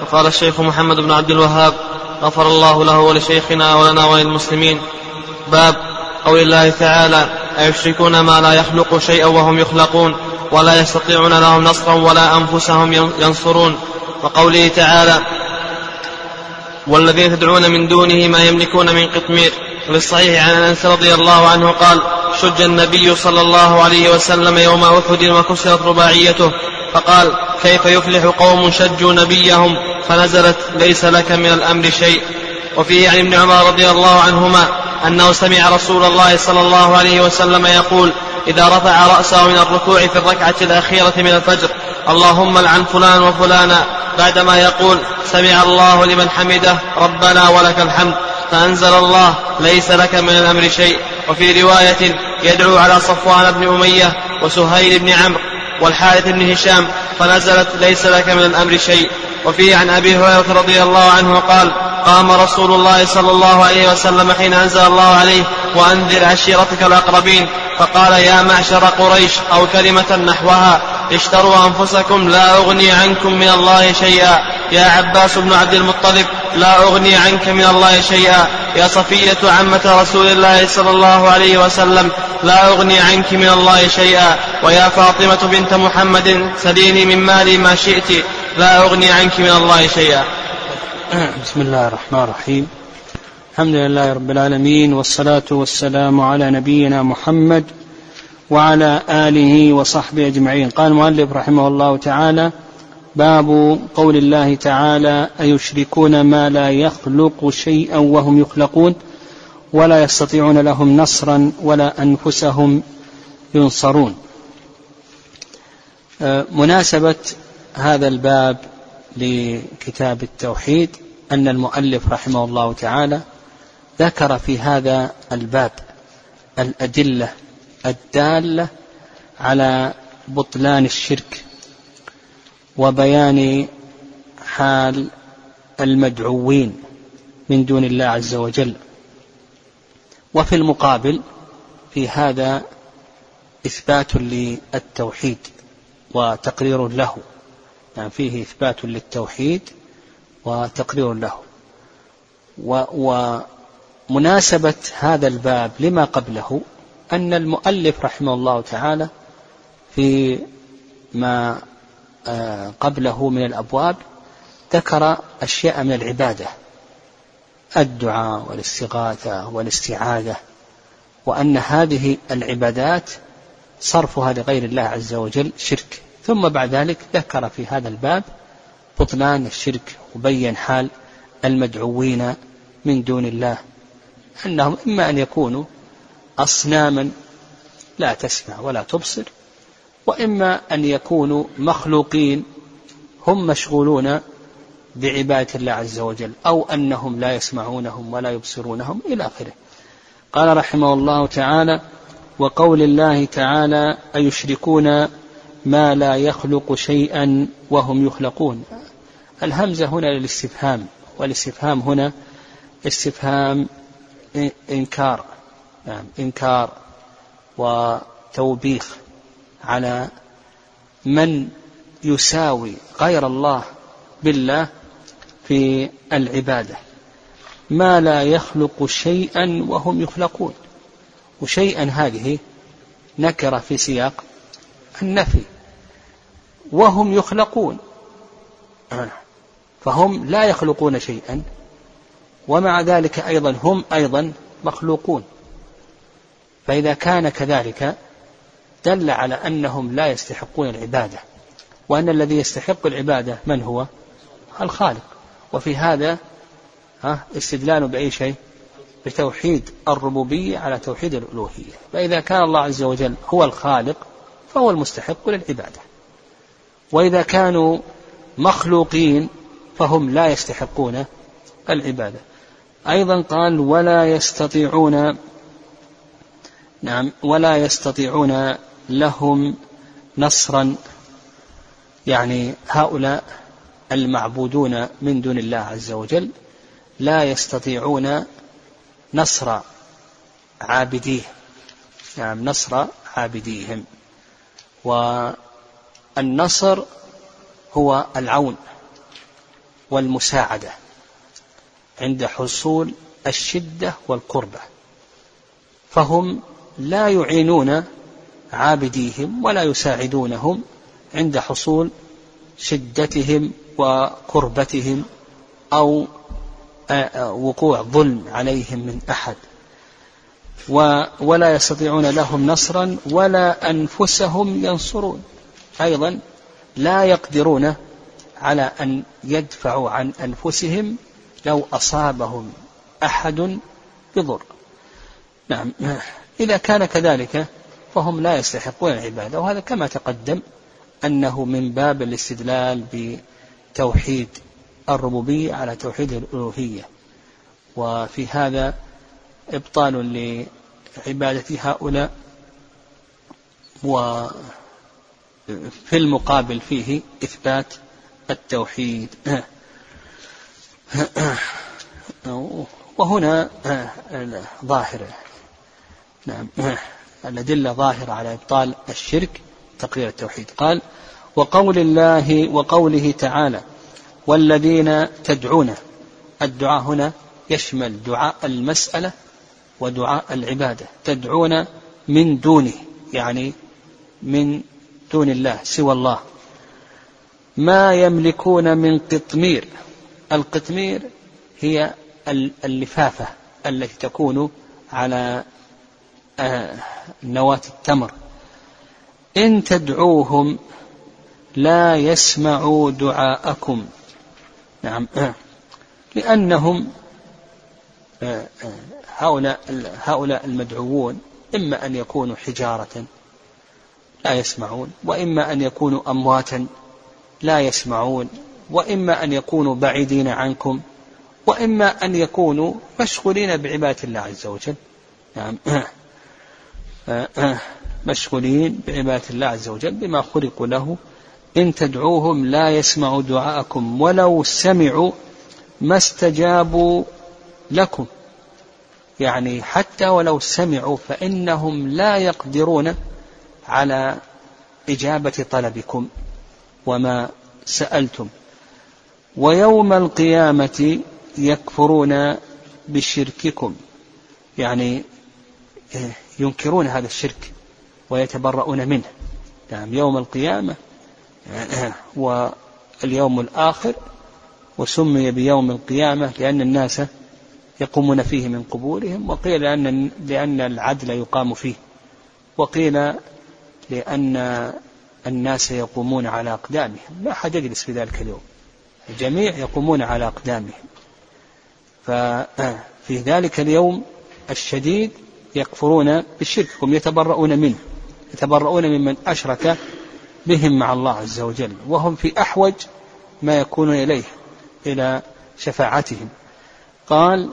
فقال الشيخ محمد بن عبد الوهاب غفر الله له ولشيخنا ولنا وللمسلمين. باب قول الله تعالى أيشركون ما لا يخلق شيئا وهم يخلقون ولا يستطيعون لهم نصرا ولا أنفسهم ينصرون. وقوله تعالى والذين تدعون من دونه ما يملكون من قطمير. وللصحيح عن أنس رضي الله عنه قال شج النبي صلى الله عليه وسلم يوم أحد وكسرت رباعيته فقال كيف يفلح قوم شجوا نبيهم فنزلت ليس لك من الأمر شيء وفيه عن ابن عمر رضي الله عنهما أنه سمع رسول الله صلى الله عليه وسلم يقول إذا رفع رأسه من الركوع في الركعة الأخيرة من الفجر اللهم لعن فلان وفلانا بعدما يقول سمع الله لمن حمده ربنا ولك الحمد فأنزل الله ليس لك من الأمر شيء. وفي رواية يدعو على صفوان بن أمية وسهيل بن عمرو والحارث بن هشام فنزلت ليس لك من الأمر شيء. وفيه عن أبي هريرة رضي الله عنه قال قام رسول الله صلى الله عليه وسلم حين أنزل الله عليه وأنذر عشيرتك الأقربين فقال يا معشر قريش أو كلمة نحوها. اشتروا أنفسكم لا أغني عنكم من الله شيئا. يا عباس بن عبد المطلب لا أغني عنك من الله شيئا. يا صفية عمة رسول الله صلى الله عليه وسلم لا أغني عنك من الله شيئا. ويا فاطمة بنت محمد سليني من مالي ما شئت لا أغني عنك من الله شيئا. بسم الله الرحمن الرحيم. الحمد لله رب العالمين والصلاة والسلام على نبينا محمد وعلى آله وصحبه أجمعين. قال المؤلف رحمه الله تعالى باب قول الله تعالى أيشركون ما لا يخلق شيئا وهم يخلقون ولا يستطيعون لهم نصرا ولا أنفسهم ينصرون. آه، مناسبة هذا الباب لكتاب التوحيد أن المؤلف رحمه الله تعالى ذكر في هذا الباب الأدلة الدالة على بطلان الشرك وبيان حال المدعوين من دون الله عز وجل. وفي المقابل في هذا إثبات للتوحيد وتقرير له. يعني فيه إثبات للتوحيد وتقرير له. ومناسبة هذا الباب لما قبله أن المؤلف رحمه الله تعالى في ما آه، قبله من الأبواب ذكر أشياء من العبادة الدعاء والاستغاثة والاستعاذة وأن هذه العبادات صرفها لغير الله عز وجل شرك. ثم بعد ذلك ذكر في هذا الباب بطلان الشرك وبين حال المدعوين من دون الله أنهم إما أن يكونوا أصناما لا تسمع ولا تبصر وإما أن يكونوا مخلوقين هم مشغولون بعبادة الله عز وجل أو أنهم لا يسمعونهم ولا يبصرونهم إلى آخره. قال رحمه الله تعالى وقول الله تعالى أيشركون ما لا يخلق شيئا وهم يخلقون. الهمزة هنا للاستفهام والاستفهام هنا استفهام إنكار. نعم إنكار وتوبيخ على من يساوي غير الله بالله في العبادة. ما لا يخلق شيئا وهم يخلقون. وشيئا هذه نكرة في سياق النفي. وهم يخلقون. فهم لا يخلقون شيئا. ومع ذلك أيضا هم أيضا مخلوقون. فإذا كان كذلك دل على أنهم لا يستحقون العبادة وأن الذي يستحق العبادة من هو؟ الخالق. وفي هذا استدلال بأي شيء؟ بتوحيد الربوبية على توحيد الألوهية. فإذا كان الله عز وجل هو الخالق فهو المستحق للعبادة. وإذا كانوا مخلوقين فهم لا يستحقون العبادة. أيضا قال ولا يستطيعون نعم ولا يستطيعون لهم نصرا. يعني هؤلاء المعبودون من دون الله عز وجل لا يستطيعون نصر عابديه. نعم نصر عابديهم. والنصر هو العون والمساعدة عند حصول الشدة والقربة. فهم لا يعينون عابديهم ولا يساعدونهم عند حصول شدتهم وقربتهم أو وقوع ظلم عليهم من أحد. ولا يستطيعون لهم نصرا ولا أنفسهم ينصرون. أيضا لا يقدرون على أن يدفعوا عن أنفسهم لو أصابهم أحد بضر. نعم. إذا كان كذلك فهم لا يستحقون العبادة وهذا كما تقدم أنه من باب الاستدلال بتوحيد الربوبية على توحيد الألوهية. وفي هذا إبطال لعبادة هؤلاء وفي المقابل فيه إثبات التوحيد. وهنا ظاهرة نعم. الأدلة ظاهرة على إبطال الشرك تقرير التوحيد. قال وقول الله وقوله تعالى والذين تدعون الدعاء هنا يشمل دعاء المسألة ودعاء العبادة. تدعون من دونه يعني من دون الله سوى الله. ما يملكون من قطمير. القطمير هي اللفافة التي تكون على نواة التمر. إن تدعوهم لا يسمعوا دعاءكم. نعم. لأنهم هؤلاء هؤلاء المدعوون إما أن يكونوا حجارة لا يسمعون وإما أن يكونوا أمواتا لا يسمعون وإما أن يكونوا بعيدين عنكم وإما أن يكونوا مشغولين بعبادة الله عز وجل. نعم. مشغولين بعبادة الله عز وجل بما خلقوا له. إن تدعوهم لا يسمعوا دعاءكم ولو سمعوا ما استجابوا لكم. يعني حتى ولو سمعوا فإنهم لا يقدرون على إجابة طلبكم وما سألتم. ويوم القيامة يكفرون بشرككم. يعني ينكرون هذا الشرك ويتبرؤون منه. نعم يوم القيامة واليوم الآخر وسمي بيوم القيامة لأن الناس يقومون فيه من قبورهم وقيل لأن, لأن العدل يقام فيه وقيل لأن الناس يقومون على أقدامهم. لا أحد يجلس في ذلك اليوم. الجميع يقومون على أقدامهم. ففي ذلك اليوم الشديد يكفرون بالشرك هم يتبرؤون منه يتبرؤون ممن أشرك بهم مع الله عز وجل وهم في أحوج ما يكونون إليه إلى شفاعتهم. قال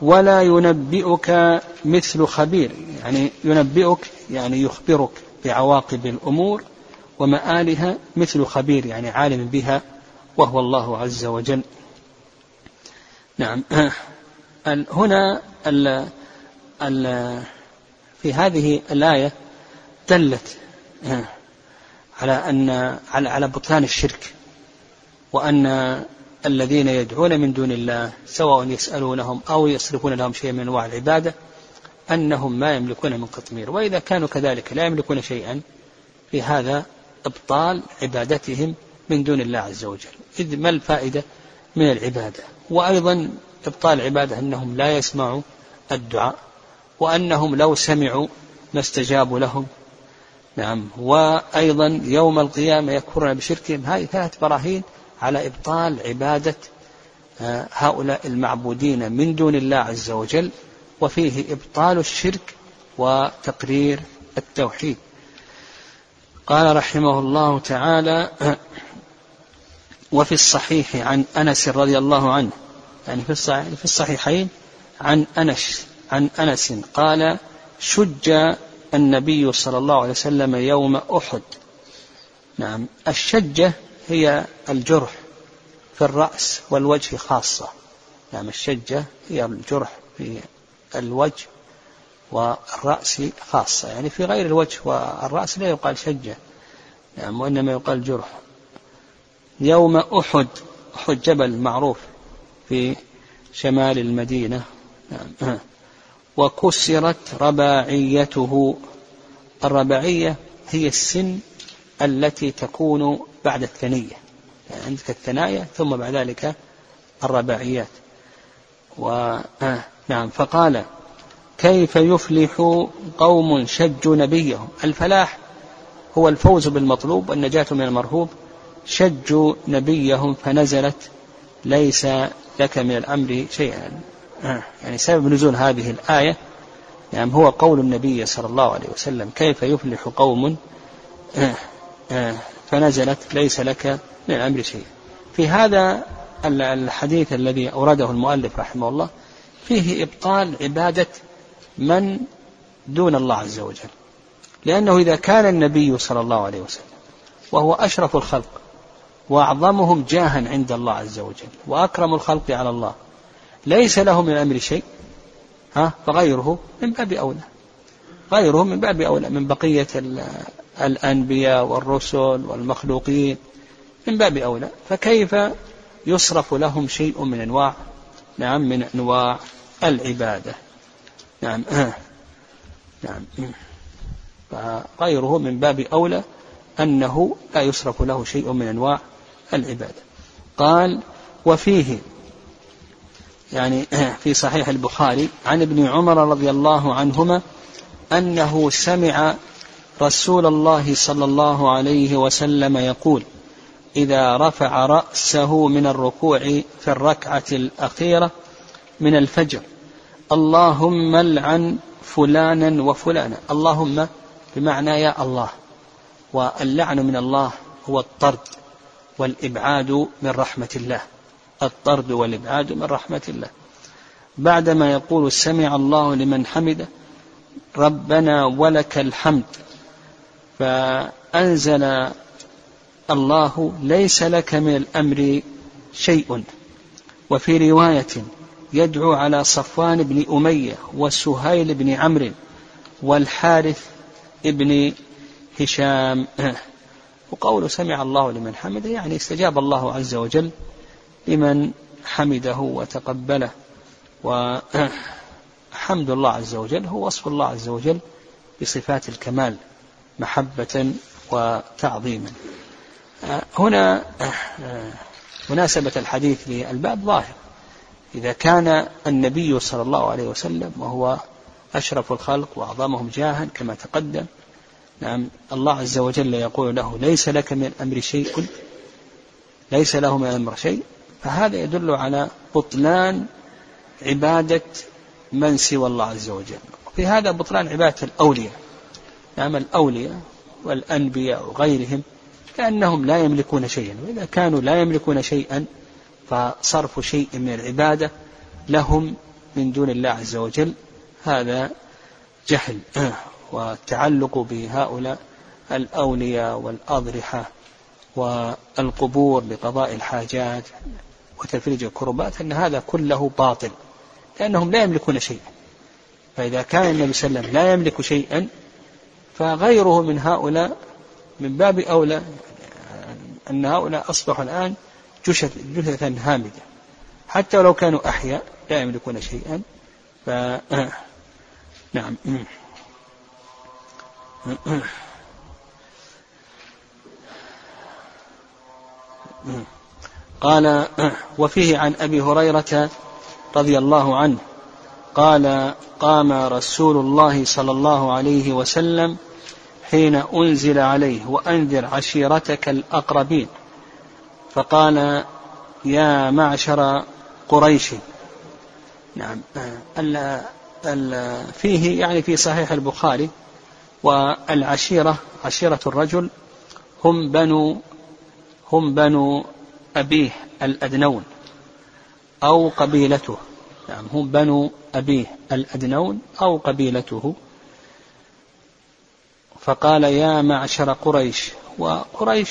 ولا ينبئك مثل خبير. يعني ينبئك يعني يخبرك بعواقب الأمور ومآلها مثل خبير يعني عالم بها وهو الله عز وجل. نعم. هنا في هذه الآية دلت على أن على على بطلان الشرك وأن الذين يدعون من دون الله سواء يسألونهم أو يصرفون لهم شيئا من أنواع العبادة أنهم ما يملكون من قطمير. وإذا كانوا كذلك لا يملكون شيئا في هذا إبطال عبادتهم من دون الله عز وجل. إذ ما الفائدة من العبادة؟ وأيضا إبطال العبادة أنهم لا يسمعوا الدعاء. وأنهم لو سمعوا ما استجابوا لهم. نعم. وأيضا يوم القيامة يكفرون بشركهم. هذه ثلاث براهين على إبطال عبادة آه، هؤلاء المعبودين من دون الله عز وجل وفيه إبطال الشرك وتقرير التوحيد. قال رحمه الله تعالى وفي الصحيح عن أنس رضي الله عنه يعني في في الصحيحين عن أنس عن أنس قال شج النبي صلى الله عليه وسلم يوم أحد. نعم الشجة هي الجرح في الرأس والوجه خاصة. نعم الشجة هي الجرح في الوجه والرأس خاصة. يعني في غير الوجه والرأس لا يقال شجة. نعم وإنما يقال جرح. يوم أحد أحد جبل معروف في شمال المدينة. نعم. وكسرت رباعيته. الرباعية هي السن التي تكون بعد الثنية. يعني عندك الثنايا ثم بعد ذلك الرباعيات. و آه، نعم. فقال كيف يفلح قوم شجوا نبيهم؟ الفلاح هو الفوز بالمطلوب والنجاة من المرهوب. شجوا نبيهم فنزلت ليس لك من الأمر شيئا. يعني سبب نزول هذه الآية يعني هو قول النبي صلى الله عليه وسلم كيف يفلح قوم؟ آه، فنزلت ليس لك من الأمر شيء. في هذا الحديث الذي أورده المؤلف رحمه الله فيه إبطال عبادة من دون الله عز وجل. لأنه إذا كان النبي صلى الله عليه وسلم وهو أشرف الخلق وأعظمهم جاها عند الله عز وجل وأكرم الخلق على الله ليس له من الأمر شيء. ها؟ فغيره من باب أولى. غيره من باب أولى من بقية الأنبياء والرسل والمخلوقين. من باب أولى. فكيف يصرف لهم شيء من أنواع؟ نعم من أنواع العبادة. نعم. نعم. فغيره من باب أولى أنه لا يصرف له شيء من أنواع العبادة. قال وفيه يعني في صحيح البخاري عن ابن عمر رضي الله عنهما أنه سمع رسول الله صلى الله عليه وسلم يقول إذا رفع رأسه من الركوع في الركعة الأخيرة من الفجر اللهم لعن فلانا وفلانا. اللهم بمعنى يا الله واللعن من الله هو الطرد والإبعاد من رحمة الله. الطرد والإبعاد من رحمة الله. بعدما يقول سمع الله لمن حمده ربنا ولك الحمد. فأنزل الله ليس لك من الأمر شيء. وفي رواية يدعو على صفوان بن أمية وسهيل بن عمرو والحارث بن هشام. وقول سمع الله لمن حمده يعني استجاب الله عز وجل لمن حمده وتقبله. وحمد الله عز وجل هو وصف الله عز وجل بصفات الكمال محبة وتعظيما. هنا مناسبة الحديث للباب ظاهر. إذا كان النبي صلى الله عليه وسلم وهو أشرف الخلق وأعظمهم جاها كما تقدم نعم الله عز وجل يقول له ليس لك من الأمر شيء ليس له من الأمر شيء فهذا يدل على بطلان عبادة من سوى الله عز وجل. في هذا بطلان عبادة الأولياء. نعم الأولياء والأنبياء وغيرهم كأنهم لا يملكون شيئا. وإذا كانوا لا يملكون شيئا فصرف شيء من العبادة لهم من دون الله عز وجل هذا جهل. والتعلق بهؤلاء الأولياء والأضرحة والقبور لقضاء الحاجات. وتفريج الكربات أن هذا كله باطل لأنهم لا يملكون شيئا. فإذا كان النبي صلى الله عليه وسلم لا يملك شيئا فغيره من هؤلاء من باب أولى أن هؤلاء أصبحوا الآن جثثا هامدة. حتى ولو كانوا أحياء لا يملكون شيئا. ف نعم. قال وفيه عن أبي هريرة رضي الله عنه قال قام رسول الله صلى الله عليه وسلم حين أنزل عليه وأنذر عشيرتك الأقربين. فقال يا معشر قريش. نعم. ال ال فيه يعني في صحيح البخاري والعشيرة عشيرة الرجل هم بنو هم بنو أبيه الأدنون أو قبيلته. نعم هم بنو أبيه الأدنون أو قبيلته. فقال يا معشر قريش وقريش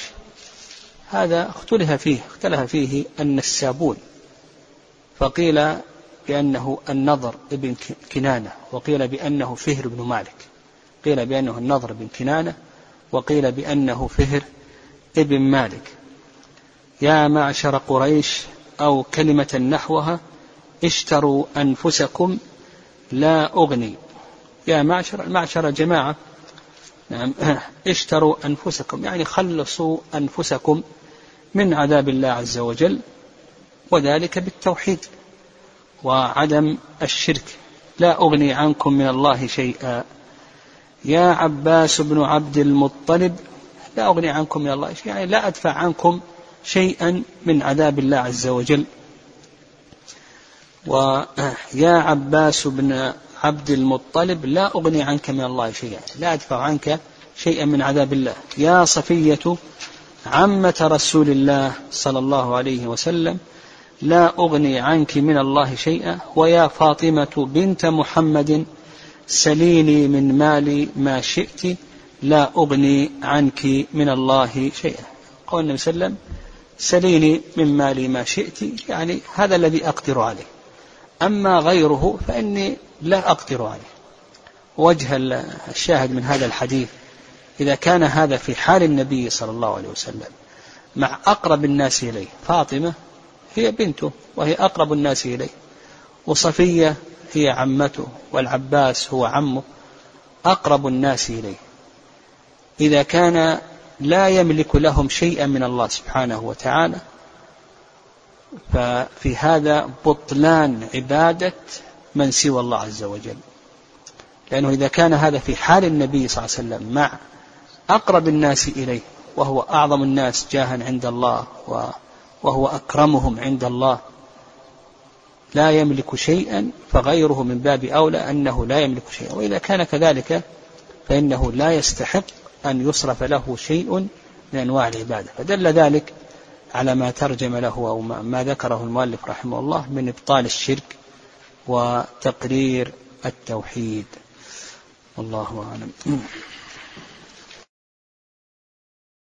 هذا اختلف فيه اختلف فيه النسابون فقيل بأنه النضر ابن كنانة وقيل بأنه فهر بن مالك. قيل بأنه النضر بن كنانة وقيل بأنه فهر ابن مالك. يا معشر قريش أو كلمة نحوها اشتروا أنفسكم لا أغني. يا معشر المعشر جماعة نعم اشتروا أنفسكم يعني خلصوا أنفسكم من عذاب الله عز وجل وذلك بالتوحيد وعدم الشرك. لا أغني عنكم من الله شيئا. يا عباس بن عبد المطلب لا أغني عنكم من الله شيئا يعني لا أدفع عنكم شيئا من عذاب الله عز وجل. ويا عباس بن عبد المطلب لا أغني عنك من الله شيئا لا أدفع عنك شيئا من عذاب الله. يا صفية عمة رسول الله صلى الله عليه وسلم لا أغني عنك من الله شيئا. ويا فاطمة بنت محمد سليني من مالي ما شئت لا أغني عنك من الله شيئا. قول النبي صلى الله عليه وسلم سليني من مالي ما شئت يعني هذا الذي أقدر عليه. أما غيره فإني لا أقدر عليه. وجه الشاهد من هذا الحديث إذا كان هذا في حال النبي صلى الله عليه وسلم مع أقرب الناس إليه فاطمة هي بنته وهي أقرب الناس إليه وصفية هي عمته والعباس هو عمه أقرب الناس إليه. إذا كان لا يملك لهم شيئا من الله سبحانه وتعالى. ففي هذا بطلان عبادة من سوى الله عز وجل. لأنه إذا كان هذا في حال النبي صلى الله عليه وسلم مع أقرب الناس إليه وهو أعظم الناس جاها عند الله وهو أكرمهم عند الله لا يملك شيئا فغيره من باب أولى أنه لا يملك شيئا. وإذا كان كذلك فإنه لا يستحق أن يصرف له شيء من أنواع العبادة. فدل ذلك على ما ترجم له أو ما ذكره المؤلف رحمه الله من إبطال الشرك وتقرير التوحيد. والله أعلم.